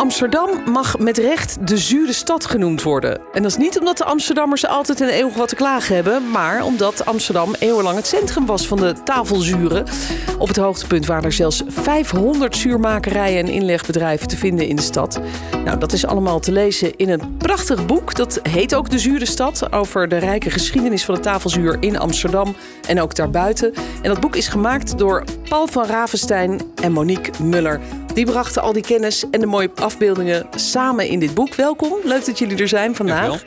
Amsterdam mag met recht de zure stad genoemd worden. En dat is niet omdat de Amsterdammers altijd en eeuwig wat te klagen hebben, maar omdat Amsterdam eeuwenlang het centrum was van de tafelzuren. Op het hoogtepunt waren er zelfs 500 zuurmakerijen en inlegbedrijven te vinden in de stad. Nou, dat is allemaal te lezen in een prachtig boek. Dat heet ook De Zure Stad, over de rijke geschiedenis van de tafelzuur in Amsterdam en ook daarbuiten. En dat boek is gemaakt door Paul van Ravenstein en Monique Muller. Die brachten al die kennis en de mooie afbeeldingen samen in dit boek. Welkom, leuk dat jullie er zijn vandaag.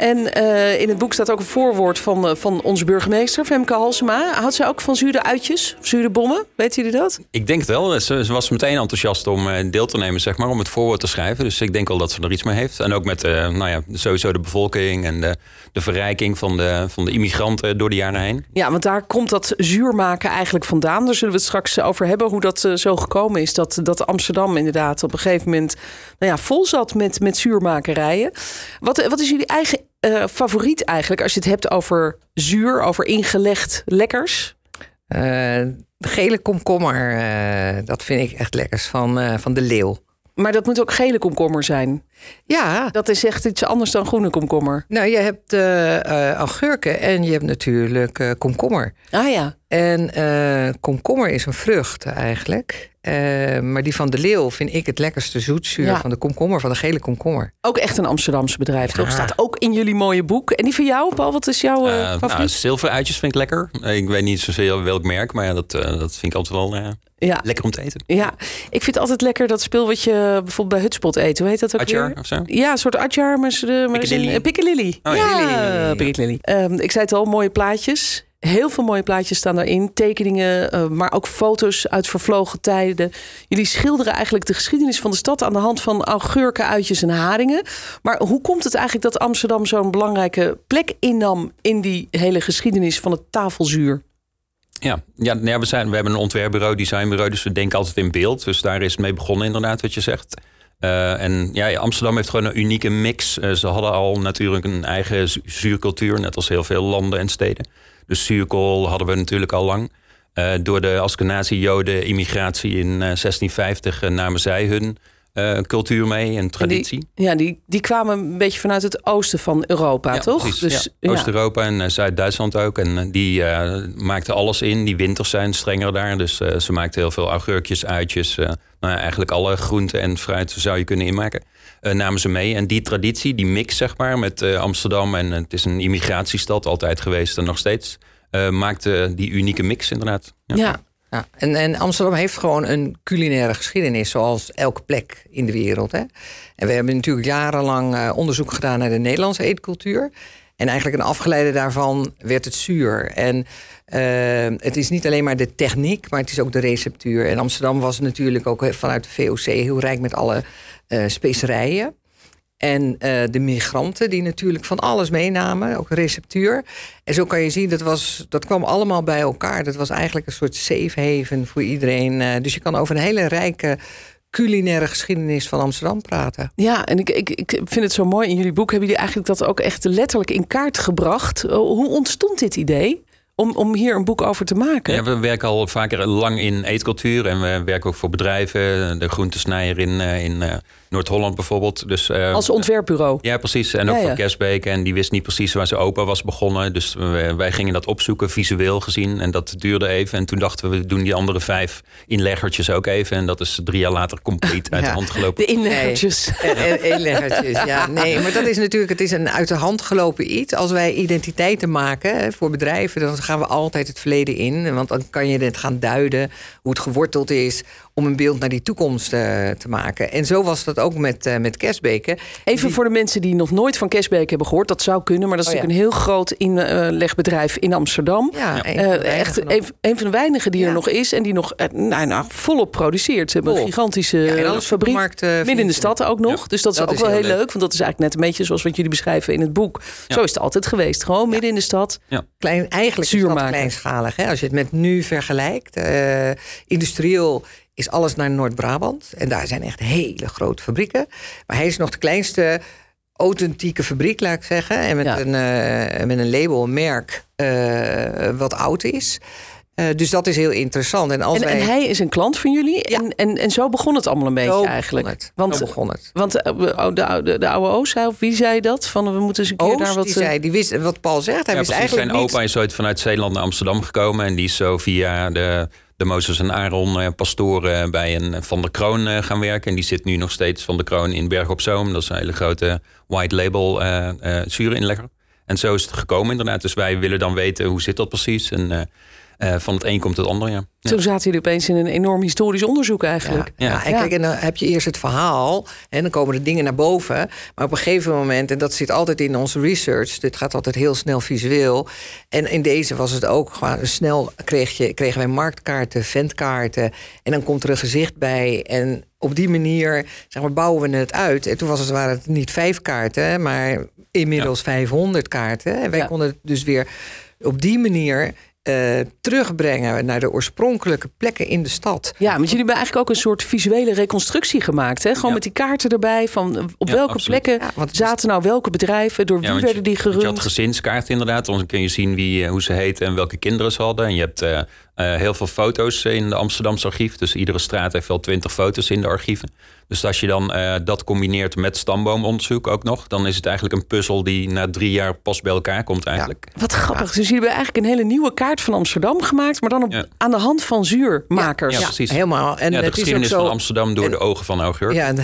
En uh, in het boek staat ook een voorwoord van, uh, van onze burgemeester, Femke Halsema. Had ze ook van zure uitjes, zure bommen? Weten jullie dat? Ik denk het wel. Ze, ze, was meteen enthousiast om uh, deel te nemen, zeg maar, om het voorwoord te schrijven. Dus ik denk wel dat ze er iets mee heeft. En ook met nou ja, sowieso de bevolking en de, de verrijking van de, van de immigranten door de jaren heen. Ja, want daar komt dat zuurmaken eigenlijk vandaan. Daar zullen we het straks over hebben, hoe dat zo gekomen is. Dat, dat Amsterdam inderdaad op een gegeven moment nou ja, vol zat met, met zuurmakerijen. Wat, wat is jullie eigen uh, favoriet eigenlijk als je het hebt over zuur, over ingelegd lekkers? Uh, gele komkommer, uh, dat vind ik echt lekkers van, van de leeuw. Maar dat moet ook gele komkommer zijn. Ja. Dat is echt iets anders dan groene komkommer. Nou, je hebt uh, augurken en je hebt natuurlijk uh, komkommer. Ah ja. En komkommer is een vrucht eigenlijk. maar die van de leeuw vind ik het lekkerste zoetzuur ja. van de komkommer, van de gele komkommer. Ook echt een Amsterdamse bedrijf, toch? Staat ook in jullie mooie boek. En die van jou, Paul, wat is jouw favoriet? Nou, zilveruitjes vind ik lekker. ik weet niet zozeer welk merk, maar ja, dat, dat vind ik altijd wel ja. lekker om te eten. Ja, ik vind het altijd lekker dat speel wat je bijvoorbeeld bij Hutspot eet. Hoe heet dat ook Atjar, weer? Of zo? Ja, een soort atjar, maar, maar Piccadilly. Piccadilly. Oh, ja, Piccadilly. Um, ik zei het al, mooie plaatjes. Heel veel mooie plaatjes staan daarin. Tekeningen, uh, maar ook foto's uit vervlogen tijden. Jullie schilderen eigenlijk de geschiedenis van de stad aan de hand van augurken, uitjes en haringen. Maar hoe komt het eigenlijk dat Amsterdam zo'n belangrijke plek innam in die hele geschiedenis van het tafelzuur? Ja, ja, ja we, zijn, we hebben een ontwerpbureau, designbureau, dus we denken altijd in beeld. Dus daar is mee begonnen, inderdaad, wat je zegt. Uh, en ja, Amsterdam heeft gewoon een unieke mix. Uh, ze hadden al natuurlijk een eigen zuurcultuur, net als heel veel landen en steden. Dus zuurkool hadden we natuurlijk al lang. Uh, door de Askenazi-Joden-immigratie in 1650 namen zij hun uh, cultuur mee en traditie. Die, ja, die, die kwamen een beetje vanuit het oosten van Europa, ja, toch? Precies, dus, ja. Oost-Europa en uh, Zuid-Duitsland ook. En uh, die maakten alles in. Die winters zijn strenger daar. Dus ze maakten heel veel augurkjes, uitjes. nou, eigenlijk alle groenten en fruit zou je kunnen inmaken. namen ze mee. En die traditie, die mix zeg maar met Amsterdam... en het is een immigratiestad altijd geweest en nog steeds... maakte die unieke mix inderdaad. ja. ja. Ja, en, en, Amsterdam heeft gewoon een culinaire geschiedenis, zoals elke plek in de wereld. Hè? En we hebben natuurlijk jarenlang uh, onderzoek gedaan naar de Nederlandse eetcultuur. En eigenlijk een afgeleide daarvan werd het zuur. En uh, het is niet alleen maar de techniek, maar het is ook de receptuur. En Amsterdam was natuurlijk ook vanuit de VOC heel rijk met alle specerijen. En uh, de migranten die natuurlijk van alles meenamen, ook receptuur. En zo kan je zien, dat, was, dat kwam allemaal bij elkaar. Dat was eigenlijk een soort safe haven voor iedereen. Uh, dus je kan over een hele rijke culinaire geschiedenis van Amsterdam praten. Ja, en ik, ik, ik vind het zo mooi. In jullie boek hebben jullie eigenlijk dat ook echt letterlijk in kaart gebracht. Hoe ontstond dit idee? Om, om hier een boek over te maken. Ja, we werken al vaker lang in eetcultuur. En we werken ook voor bedrijven. De groentesnijer in, in Noord-Holland bijvoorbeeld. Dus, uh, Als ontwerpbureau. Ja, precies. En ook ja, ja. voor Kersbeek. En die wist niet precies waar zijn opa was begonnen. Dus wij, wij gingen dat opzoeken, visueel gezien. En dat duurde even. En toen dachten we, we doen die andere vijf inleggertjes ook even. En dat is drie jaar later compleet uit ja. de hand gelopen. De inleggertjes. Nee. inleggertjes, ja. Nee, maar dat is natuurlijk, het is een uit de hand gelopen iets. Als wij identiteiten maken hè, voor bedrijven, dan gaan we altijd het verleden in. Want dan kan je het gaan duiden, hoe het geworteld is om een beeld naar die toekomst uh, te maken. En zo was dat ook met, uh, met Kersbeke. Even die... voor de mensen die nog nooit van Kersbeke hebben gehoord. Dat zou kunnen, maar dat is oh, ja. natuurlijk een heel groot inlegbedrijf in Amsterdam. Ja, uh, echt een, een, van de weinigen die ja. er nog is. En die nog nou, nou, volop produceert. Ze hebben Vol. een gigantische ja, fabriek. midden in de stad ook nog. Dus dat is dat ook is wel heel heel leuk. Want dat is eigenlijk net een beetje zoals wat jullie beschrijven in het boek. Zo is het altijd geweest. Gewoon midden in de stad. Klein, eigenlijk is dat kleinschalig. Hè? Als je het met nu vergelijkt. industrieel is alles naar Noord-Brabant. En daar zijn echt hele grote fabrieken. Maar hij is nog de kleinste authentieke fabriek, laat ik zeggen. En met, Ja. een, eh, met een label, een merk, eh, wat oud is. Eh, dus dat is heel interessant. En als En, wij... en hij is een klant van jullie. Ja. En, en, en zo begon het allemaal een beetje Zo begon eigenlijk. het. Want, Zo begon het. want eh, oh, de, oude, de oude Oos zei, of wie zei dat? Van we moeten eens een keer daar Oost, wat... die eh, zei, die wist wat Paul zegt. Hij Ja, wist precies. eigenlijk Zijn niet... opa is ooit vanuit Zeeland naar Amsterdam gekomen. En die is zo via de, de Mozes en Aaron eh, pastoren bij een Van der Kroon eh, gaan werken. En die zit nu nog steeds Van der Kroon in Berg op Zoom. Dat is een hele grote white label eh eh zuurinlegger. En zo is het gekomen inderdaad. Dus wij willen dan weten hoe zit dat precies. En eh, eh, van het een komt het ander, ja. ja. Toen zaten jullie opeens in een enorm historisch onderzoek eigenlijk. Ja, Ja. ja, en kijk, en dan heb je eerst het verhaal en dan komen de dingen naar boven. Maar op een gegeven moment, en dat zit altijd in onze research, dit gaat altijd heel snel visueel. En in deze was het ook gewoon snel kreeg je, kregen wij marktkaarten, ventkaarten. En dan komt er een gezicht bij. En op die manier zeg maar, bouwen we het uit. En toen was het, waren het niet vijf kaarten, maar inmiddels 500 kaarten. En wij Ja. konden het dus weer op die manier. Eh, terugbrengen naar de oorspronkelijke plekken in de stad. Ja, want jullie hebben eigenlijk ook een soort visuele reconstructie gemaakt. Hè? Gewoon Ja. met die kaarten erbij van eh, op Ja, welke absoluut. plekken Ja, zaten nou welke bedrijven, door wie werden die want Je gerund. had gezinskaart inderdaad. Dan kun je zien wie, eh, hoe ze heten en welke kinderen ze hadden. En je hebt eh, eh, heel veel foto's in de Amsterdamse archief. Dus iedere straat heeft wel twintig foto's in de archieven. Dus als je dan eh, dat combineert met stamboomonderzoek ook nog... dan is het eigenlijk een puzzel die na drie jaar pas bij elkaar komt eigenlijk. Wat grappig. Dus jullie hebben eigenlijk een hele nieuwe kaart van Amsterdam gemaakt, maar dan op, Ja. aan de hand van zuurmakers. Ja, Ja, precies. helemaal. En ja, de het is ook geschiedenis zo... van Amsterdam door en- de ogen van Augurk. Ja, de,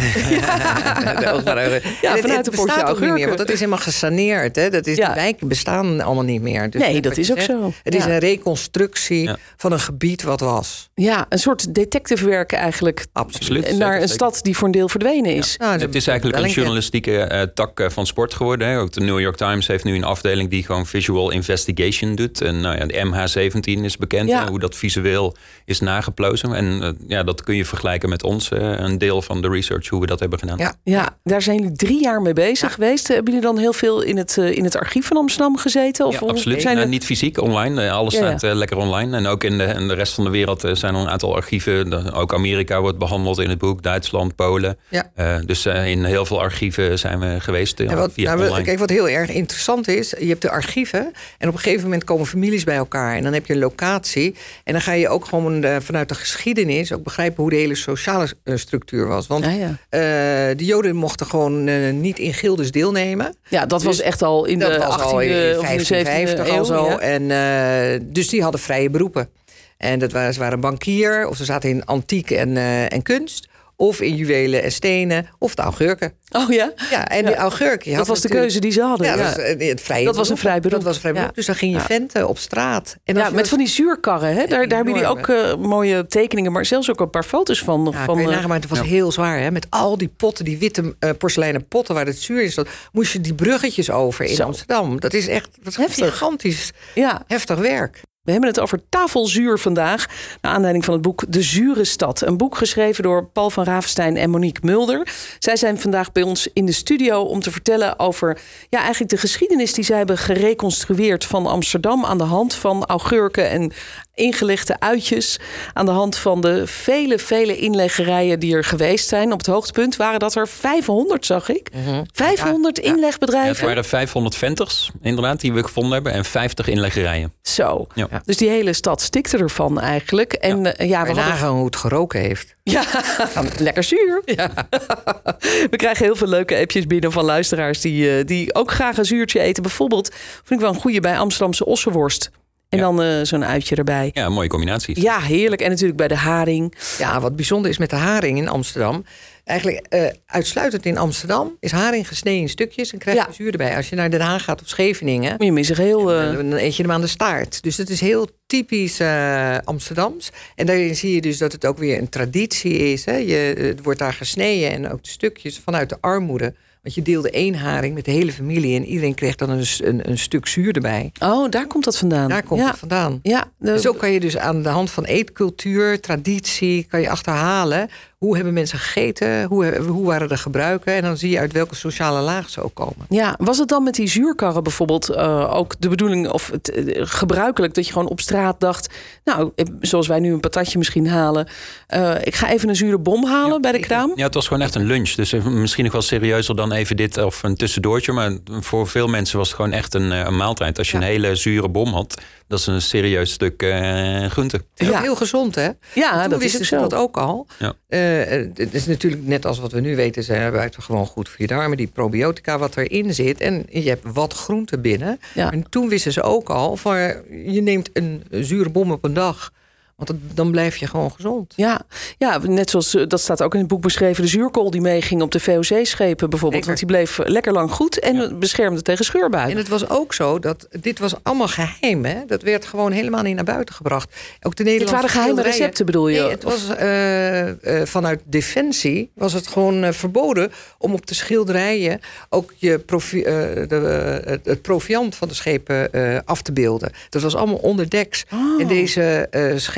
de ogen van Augurk. Ja, En vanuit het de bestaat Portje ook niet meer, Augurken. want dat is helemaal gesaneerd. Hè? Dat is, Ja. De wijken bestaan allemaal niet meer. Dus Nee, dat is ook zo. Het is Ja. een reconstructie Ja. Van een gebied wat was. Ja, een soort detective werk eigenlijk. Absoluut. Naar een zeker. stad die voor een deel verdwenen is. Nou, Het is eigenlijk een journalistieke eh, tak eh, van sport geworden. Hè. Ook de New York Times heeft nu een afdeling die gewoon visual investigation doet. En nou ja, de MH17 is bekend, Ja. hoe dat visueel is nageplozen. En eh, ja, dat kun je vergelijken met ons, eh, een deel van de research, hoe we dat hebben gedaan. Ja. Ja, daar zijn jullie drie jaar mee bezig geweest. Hebben jullie dan heel veel in het, in het archief van Amsterdam gezeten? Of absoluut. Zijn er... Nou, niet fysiek, online. Alles Ja, ja. staat lekker online. En ook in de, in de rest van de wereld eh, zijn er een aantal archieven. De- ook Amerika wordt behandeld in het boek. Duitsland, Polen. Ja. Eh, dus eh, in heel veel archieven zijn we geweest En wat, via nou, kijk, wat heel erg interessant is, je hebt de archieven en op een gegeven moment komen families bij elkaar en dan heb je een locatie en dan ga je ook gewoon vanuit de geschiedenis ook begrijpen hoe de hele sociale structuur was. Want Ja, ja. eh, de Joden mochten gewoon niet in gildes deelnemen. ja, dat was Dus echt al in de was 18e al in of in de 17e 1550 eeuw. al zo. ja. En, eh, dus die hadden vrije beroepen. En dat waren, ze waren bankier, of ze zaten in antiek en, eh, en kunst. Of in juwelen en stenen, of de augurken. Oh ja? Ja, en Ja. die augurken. Dat was de keuze die ze hadden. Ja, Ja, dat, was, eh, het vrije Dat was een vrij beroep. Dat was een vrij beroep. Ja. Dus dan ging je Ja. venten op straat. En Ja, met dat- van die zuurkarren. Hè? Daar, daar hebben jullie ook eh, mooie tekeningen, maar zelfs ook een paar foto's van. Ja, van kan je eh, nagaan, maar het was heel zwaar. Hè? Met al die potten, die witte eh, porseleinen potten waar het zuur in zat... moest je die bruggetjes over in Zo. Amsterdam. Dat is echt dat is Heftig. gigantisch ja, heftig werk. We hebben het over tafelzuur vandaag. Naar aanleiding van het boek De Zure Stad. Een boek geschreven door Paul van Ravenstein en Monique Mulder. Zij zijn vandaag bij ons in de studio om te vertellen over ja, eigenlijk de geschiedenis die zij hebben gereconstrueerd van Amsterdam. Aan de hand van augurken en ingelegde uitjes. Aan de hand van de vele, vele inleggerijen die er geweest zijn. Op het hoogtepunt waren dat er 500, zag ik. 500 Ja, het inlegbedrijven. waren 500 venters, inderdaad, die we gevonden hebben. En 50 inleggerijen. Zo. Ja. Dus die hele stad stikte ervan eigenlijk. En ja, ja we hadden nagaan hoe het geroken heeft. Ja, lekker zuur. We krijgen heel veel leuke appjes binnen van luisteraars die, eh, die ook graag een zuurtje eten. Bijvoorbeeld, vind ik wel een goede bij Amsterdamse ossenworst. En Ja. dan eh, zo'n uitje erbij. Ja, een mooie combinatie. Ja, heerlijk. En natuurlijk bij de haring. Ja, wat bijzonder is met de haring in Amsterdam. Eigenlijk eh, uitsluitend in Amsterdam is haring gesneden in stukjes en krijg je Ja. zuur erbij. Als je naar Den Haag gaat of Scheveningen, Moet je missen heel... eh, dan eet je hem aan de staart. Dus het is heel typisch eh, Amsterdams. En daarin zie je dus dat het ook weer een traditie is. Hè. Je, het wordt daar gesneden en ook de stukjes vanuit de armoede. Want je deelde één haring met de hele familie en iedereen kreeg dan een, een, een stuk zuur erbij. Oh, daar komt dat vandaan. Daar komt ja. het vandaan. Ja, de- Zo kan je dus aan de hand van eetcultuur, traditie, kan je achterhalen hoe hebben mensen gegeten, hoe, hoe waren de gebruiken. En dan zie je uit welke sociale laag ze ook komen. Ja, was het dan met die zuurkarren bijvoorbeeld uh, ook de bedoeling of het, uh, gebruikelijk dat je gewoon op straat dacht, nou, zoals wij nu een patatje misschien halen, uh, ik ga even een zure bom halen ja, bij de kraam? Ja, het was gewoon echt een lunch. Dus misschien nog wel serieuzer dan even dit of een tussendoortje. Maar voor veel mensen was het gewoon echt een, een maaltijd. Als je ja. een hele zure bom had, dat is een serieus stuk uh, groente. Ja. Heel gezond, hè? Ja, Toen dat wisten is ze dat ook al. Ja. Uh, het is natuurlijk net als wat we nu weten, ze hebben het gewoon goed voor je darmen, die probiotica wat erin zit. En je hebt wat groente binnen. Ja. En toen wisten ze ook al van je neemt een zure bom op een dag. Want dan blijf je gewoon gezond. Ja, ja net zoals dat staat ook in het boek beschreven. De zuurkool die meeging op de VOC-schepen bijvoorbeeld. Want die bleef lekker lang goed en ja. beschermde tegen scheurbuik. En het was ook zo dat dit was allemaal geheim. Hè? Dat werd gewoon helemaal niet naar buiten gebracht. Ook de Nederlandse Dit waren geheime recepten bedoel je? Nee, het was uh, uh, vanuit Defensie was het gewoon uh, verboden om op de schilderijen ook je profi de, het proviant van de schepen af te beelden. Dat was allemaal onderdeks. Oh. En deze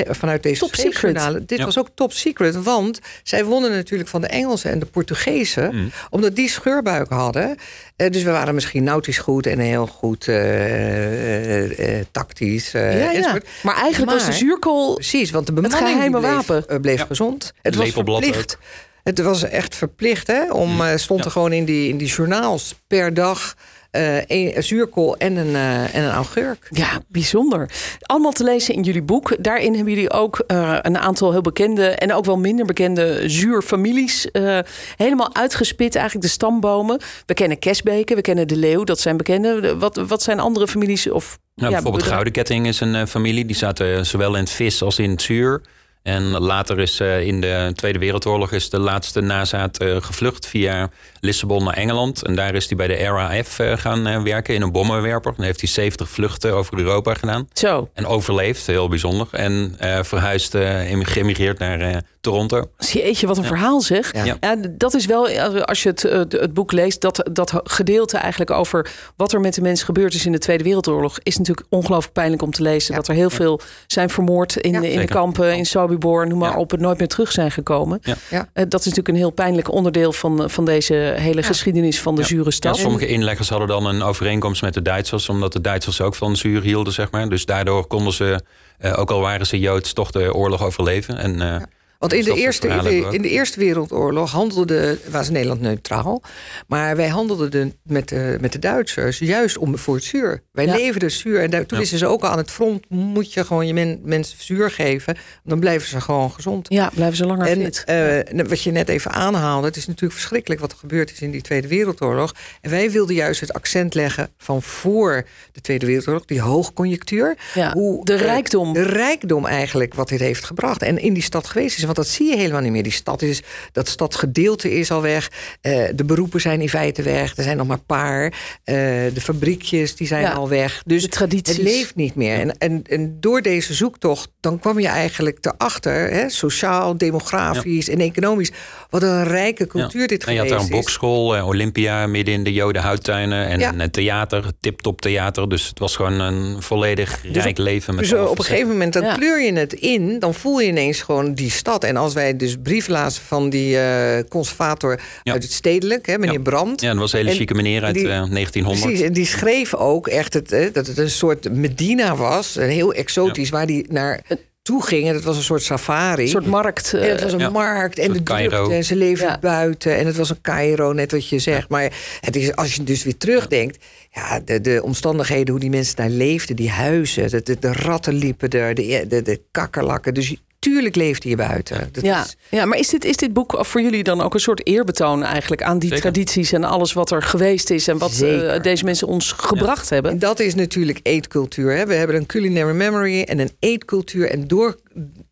vanuit deze top secret. Dit Ja. was ook top secret, want zij wonnen natuurlijk van de Engelsen en de Portugezen, Mm. omdat die scheurbuiken hadden. Eh, dus we waren misschien nautisch goed en heel goed eh, eh, tactisch. eh, ja, ja. enzovoort. Maar eigenlijk was de zuurkool Precies, want de bemanning geheime bleef, wapen. bleef Ja. gezond. Het was verplicht. Het was echt verplicht, hè? Om, eh, stond er gewoon in die, in die journaals per dag eh, een, zuurkool en een, eh, en een augurk. Ja, bijzonder. Allemaal te lezen in jullie boek. Daarin hebben jullie ook uh, een aantal heel bekende en ook wel minder bekende zuurfamilies uh, helemaal uitgespit. Eigenlijk de stambomen. We kennen Kesbeke, we kennen de leeuw. Dat zijn bekende. Wat, wat zijn andere families? Of, Nou, ja, bijvoorbeeld bedrijf- Gouden Ketting is een uh, familie. Die zaten zowel in het vis als in het zuur. En later is uh, in de Tweede Wereldoorlog is de laatste nazaat uh, gevlucht via Lissabon naar Engeland. En daar is hij bij de RAF uh, gaan werken in een bommenwerper. Dan heeft hij 70 vluchten over Europa gedaan. Zo. En overleefd, heel bijzonder. En verhuisd, geëmigreerd naar Toronto. Jeetje, wat een ja. verhaal zeg. Ja. Ja, dat is wel, als je het, het boek leest, dat, dat gedeelte eigenlijk over wat er met de mensen gebeurd is in de Tweede Wereldoorlog, is natuurlijk ongelooflijk pijnlijk om te lezen. Ja. Dat er heel veel zijn vermoord in, Ja, in de kampen, in Sobibor, noem maar Ja. op, en nooit meer terug zijn gekomen. Ja. Ja. Uh, dat is natuurlijk een heel pijnlijk onderdeel van, van deze hele geschiedenis van de Ja. zure Ja, stad. sommige inleggers hadden dan een overeenkomst met de Duitsers, omdat de Duitsers ook van zuur hielden, zeg maar. Dus daardoor konden ze, uh, ook al waren ze Joods, toch de oorlog overleven. En, uh, Want in de, eerste, in, de, we in de Eerste Wereldoorlog handelde, was Nederland neutraal. Maar wij handelden de, met, de, met de Duitsers juist om, voor het zuur. Wij Ja. leverden zuur. En daar, toen Ja. wisten ze ook al aan het front... moet je gewoon je men, mensen zuur geven. Dan blijven ze gewoon gezond. Ja, blijven ze langer En fit. eh, wat je net even aanhaalde, het is natuurlijk verschrikkelijk wat er gebeurd is in die Tweede Wereldoorlog. En wij wilden juist het accent leggen van voor de Tweede Wereldoorlog, die hoogconjunctuur. Ja, Hoe, de eh, rijkdom. De rijkdom eigenlijk wat dit heeft gebracht. En in die stad geweest is, want dat zie je helemaal niet meer. Die stad is, dat stadsgedeelte is al weg. Eh, de beroepen zijn in feite weg. Er zijn nog maar een paar. Eh, de fabriekjes die zijn Ja, al weg. Dus het leeft niet meer. En, en, en door deze zoektocht, dan kwam je eigenlijk erachter, hè, sociaal, demografisch en economisch, wat een rijke cultuur dit en je had geweest daar een is. bokschool, eh, Olympia, midden in de Jodenhouttuinen. En Ja. een theater, tip-top theater. Dus het was gewoon een volledig rijk leven. Met Dus op een gegeven moment dan kleur je het in, dan voel je ineens gewoon die stad. En als wij dus brieven lazen van die eh, conservator Ja. uit het stedelijk, hè, meneer Ja. Brandt. Ja, dat was een hele chique meneer uit die- eh, 1900. Precies, en die schreef ook echt het, hè, dat het een soort Medina was. Een heel exotisch, waar die naar toe ging. En dat was een soort safari. Een soort markt. en eh, het was een ja. markt en de drukte. En ze leefden Ja. buiten. En het was een Cairo, net wat je zegt. Maar het is, als je dus weer terugdenkt... Ja, de, de omstandigheden, hoe die mensen daar leefden. Die huizen, de, de, de ratten liepen er, de, de, de kakkerlakken. Dus tuurlijk leefde je buiten. Dat ja, is, ja, maar is dit, is dit boek voor jullie dan ook een soort eerbetoon eigenlijk aan die Zeker. tradities en alles wat er geweest is en wat eh, deze mensen ons gebracht hebben? En dat is natuurlijk eetcultuur. Hè? We hebben een culinary memory en een eetcultuur. En door,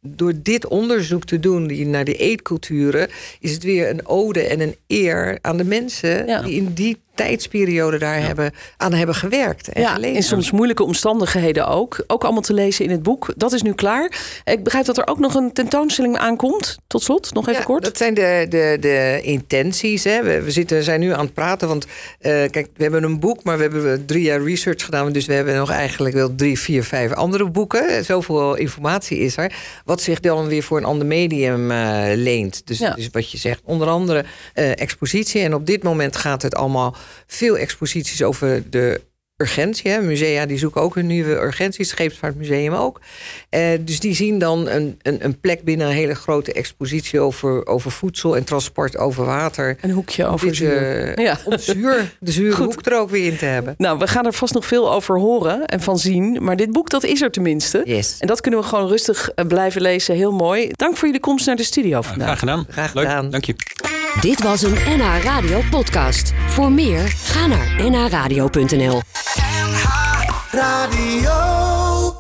door dit onderzoek te doen naar die eetculturen... is het weer een ode en een eer aan de mensen... Ja. die in die tijdsperiode daar hebben, aan hebben gewerkt. En Ja, in soms moeilijke omstandigheden ook. Ook allemaal te lezen in het boek. Dat is nu klaar. Ik begrijp dat er ook nog een tentoonstelling aankomt. Tot slot, nog even Ja, kort. Dat zijn de, de, de intenties. Hè. We, we zitten, zijn nu aan het praten. Want eh, kijk, we hebben een boek, maar we hebben drie jaar research gedaan. Dus we hebben nog eigenlijk wel drie, vier, vijf andere boeken. Zoveel informatie is er. Wat zich dan weer voor een ander medium uh, leent. Dus, Ja. dus wat je zegt, onder andere eh, expositie. En op dit moment gaat het allemaal veel exposities over de urgentie. Hè. Musea die zoeken ook een nieuwe urgentie, het Scheepvaartmuseum ook. Eh, dus die zien dan een, een, een plek binnen een hele grote expositie over, over voedsel en transport over water. Een hoekje over Dit, zuur. eh, Ja. Om zuur, de zure Goed. hoek er ook weer in te hebben. Nou, we gaan er vast nog veel over horen en van zien. Maar dit boek, dat is er tenminste. Yes. En dat kunnen we gewoon rustig eh, blijven lezen. Heel mooi. Dank voor jullie komst naar de studio vandaag. Graag gedaan. Graag Leuk, gedaan. dank je. Dit was een NH Radio podcast. Voor meer, ga naar nhradio.nl. NH Radio.